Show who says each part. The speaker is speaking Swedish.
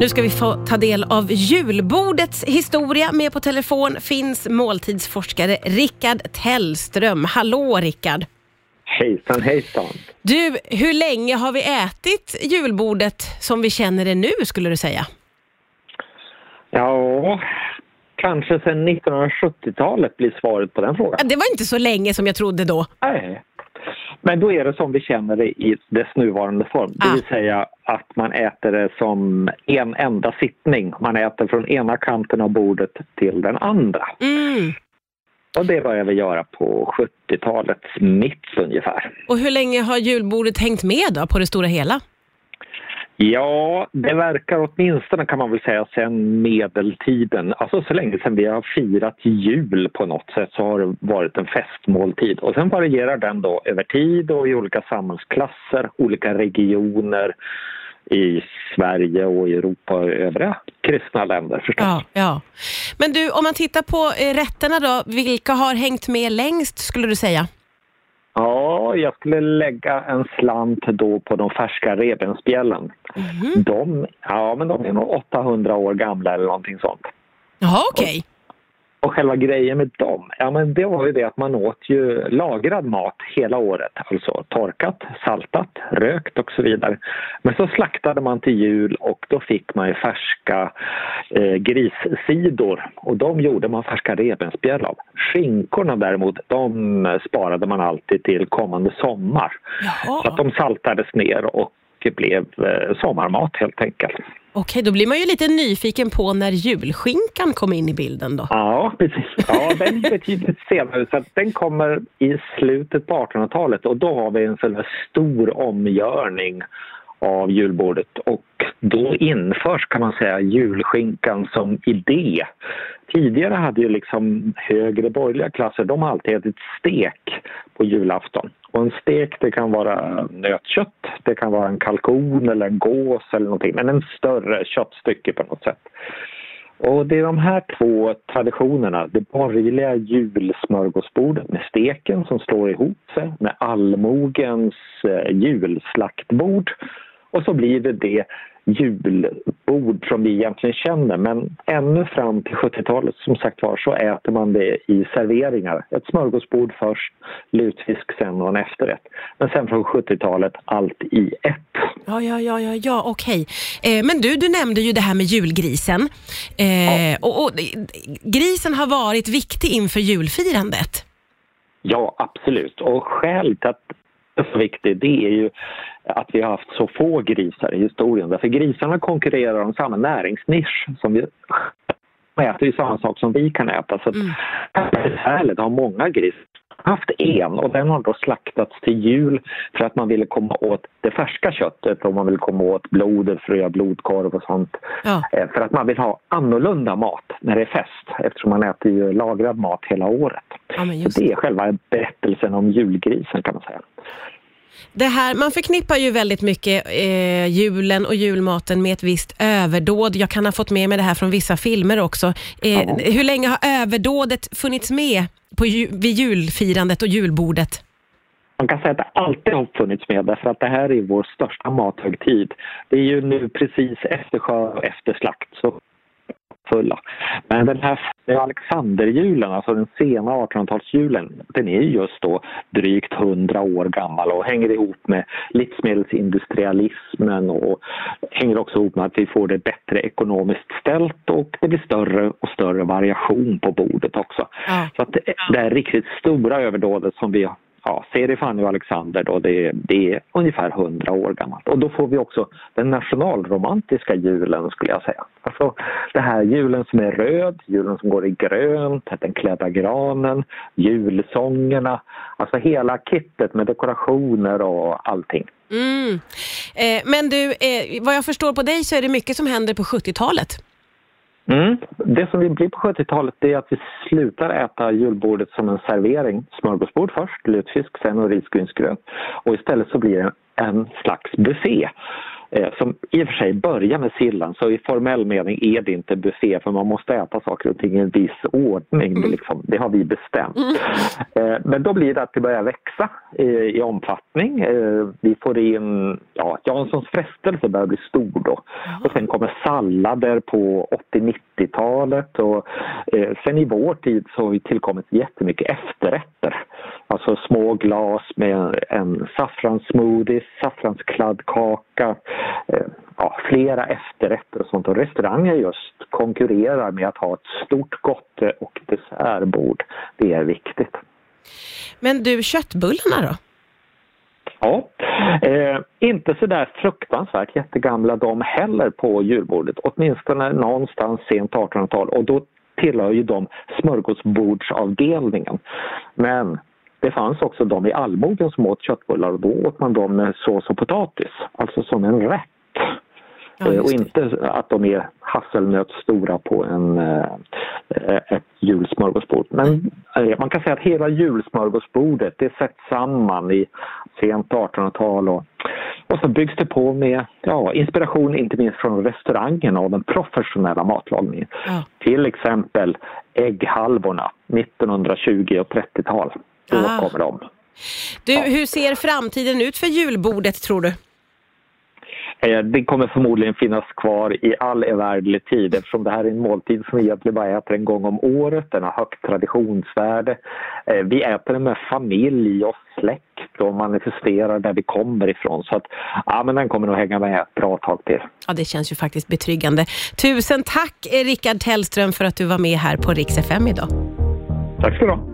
Speaker 1: Nu ska vi få ta del av julbordets historia. Med på telefon finns måltidsforskare Rickard Tellström. Hallå Rickard!
Speaker 2: Hejsan hejsan!
Speaker 1: Du, hur länge har vi ätit julbordet som vi känner det nu skulle du säga?
Speaker 2: Ja, kanske sedan 1970-talet blir svaret på den frågan.
Speaker 1: Det var inte så länge som jag trodde då.
Speaker 2: Nej, men då är det som vi känner det i dess nuvarande form. Det vill ah. säga att man äter det som en enda sittning. Man äter från ena kanten av bordet till den andra. Mm. Och det började vi göra på 70-talets mitt ungefär.
Speaker 1: Och hur länge har julbordet hängt med då på det stora hela?
Speaker 2: Ja, det verkar åtminstone kan man väl säga sen medeltiden, alltså så länge sedan vi har firat jul på något sätt så har det varit en festmåltid och sen varierar den då över tid och i olika samhällsklasser, olika regioner i Sverige och i Europa och övriga kristna länder förstås.
Speaker 1: Ja, ja. Men du, om man tittar på eh, rätterna då, vilka har hängt med längst skulle du säga?
Speaker 2: Ja, jag skulle lägga en slant då på de färska revbensspjällen. Mm. De, ja, men de är nog 800 år gamla eller någonting sånt.
Speaker 1: Jaha, okej. Okay.
Speaker 2: Och själva grejen med dem, ja men det var ju det att man åt ju lagrad mat hela året. Alltså torkat, saltat, rökt och så vidare. Men så slaktade man till jul och då fick man ju färska eh, grissidor och de gjorde man färska revbensspjäll av. Skinkorna däremot, de sparade man alltid till kommande sommar. Jaha. Så att de saltades ner och blev eh, sommarmat helt enkelt.
Speaker 1: Okej, då blir man ju lite nyfiken på när julskinkan kom in i bilden då.
Speaker 2: Ja, precis. Ja, den är betydligt senare. Så den kommer i slutet på 1800-talet och då har vi en sån stor omgörning av julbordet och då införs kan man säga julskinkan som idé. Tidigare hade ju liksom högre borgerliga klasser, de har alltid ätit stek på julafton. Och en stek det kan vara nötkött, det kan vara en kalkon eller en gås eller någonting, men en större köttstycke på något sätt. Och det är de här två traditionerna, det borgerliga julsmörgåsbordet med steken som slår ihop sig med allmogens eh, julslaktbord och så blir det det julbord som vi egentligen känner men ännu fram till 70-talet som sagt var så äter man det i serveringar. Ett smörgåsbord först, lutfisk sen och en efterrätt. Men sen från 70-talet allt i ett.
Speaker 1: Ja, ja, ja, ja, ja okej. Eh, men du, du nämnde ju det här med julgrisen. Eh, ja. och, och, grisen har varit viktig inför julfirandet.
Speaker 2: Ja, absolut. Och skälet till att så viktig det är ju att vi har haft så få grisar i historien. Därför grisarna konkurrerar om samma näringsnisch som vi äter ju samma sak som vi kan äta. Så mm. härligt har många grisar haft en och den har då slaktats till jul för att man ville komma åt det färska köttet och man vill komma åt blodet för att göra blodkorv och sånt. Ja. Eh, för att man vill ha annorlunda mat när det är fest eftersom man äter ju lagrad mat hela året. Ja, Så det är själva berättelsen om julgrisen kan man säga.
Speaker 1: Det här, man förknippar ju väldigt mycket eh, julen och julmaten med ett visst överdåd. Jag kan ha fått med mig det här från vissa filmer också. Eh. Hur länge har överdådet funnits med på, vid julfirandet och julbordet?
Speaker 2: Man kan säga att det alltid har funnits med därför att det här är vår största mathögtid. Det är ju nu precis efter skörd och efter slakt. Så fulla. Men den här Alexanderjulen, alltså den sena 1800-talsjulen, den är just då drygt 100 år gammal och hänger ihop med livsmedelsindustrialismen och hänger också ihop med att vi får det bättre ekonomiskt ställt och det blir större och större variation på bordet också. Så att det, det är riktigt stora överdådet som vi ja, Serifan och Alexander då, det, det är ungefär hundra år gammalt. Och då får vi också den nationalromantiska julen skulle jag säga. Alltså det här julen som är röd, julen som går i grönt, den klädda granen, julsångerna. Alltså hela kittet med dekorationer och allting.
Speaker 1: Mm. Eh, men du, eh, vad jag förstår på dig så är det mycket som händer på 70-talet.
Speaker 2: Mm. Det som vi blir på 70-talet är att vi slutar äta julbordet som en servering. Smörgåsbord först, lutfisk sen och risgrynsgröt. Och istället så blir det en slags buffé som i och för sig börjar med sillen så i formell mening är det inte buffé för man måste äta saker och ting i en viss ordning. Mm. Liksom, det har vi bestämt. Mm. Eh, men då blir det att det börjar växa i, i omfattning. Eh, vi får in, ja, Janssons frestelse börjar bli stor då. Mm. Och sen kommer sallader på 80-90-talet och eh, sen i vår tid så har vi tillkommit jättemycket efterrätter. Alltså små glas med en saffranssmoothie, saffranskladdkaka, eh, ja, flera efterrätter och sånt. Och restauranger just konkurrerar med att ha ett stort gotte och dessertbord. Det är viktigt.
Speaker 1: Men du, köttbullarna då?
Speaker 2: Ja, eh, inte så där fruktansvärt jättegamla de heller på julbordet. Åtminstone någonstans sent 1800-tal och då tillhör ju de smörgåsbordsavdelningen. Men det fanns också de i allmogen som åt köttbullar och då åt man dem med sås och potatis, alltså som en rätt. Ja, eh, och inte att de är hasselnötsstora på en, äh, ett julsmörgåsbord. Men äh, man kan säga att hela julsmörgåsbordet det sätts samman i sent 1800-tal och, och så byggs det på med ja, inspiration inte minst från restaurangerna och den professionella matlagningen. Ja. Till exempel ägghalvorna 1920 och 30-tal. Då ah. kommer de.
Speaker 1: Du, ja. hur ser framtiden ut för julbordet tror du?
Speaker 2: Eh, det kommer förmodligen finnas kvar i all evärdlig tid eftersom det här är en måltid som vi egentligen bara äter en gång om året. Den har högt traditionsvärde. Eh, vi äter den med familj och släkt och manifesterar där vi kommer ifrån. Så att, ja, men den kommer nog hänga med ett bra tag till.
Speaker 1: Ja, det känns ju faktiskt betryggande. Tusen tack Rickard Tellström för att du var med här på Rix FM idag.
Speaker 2: Tack ska du ha.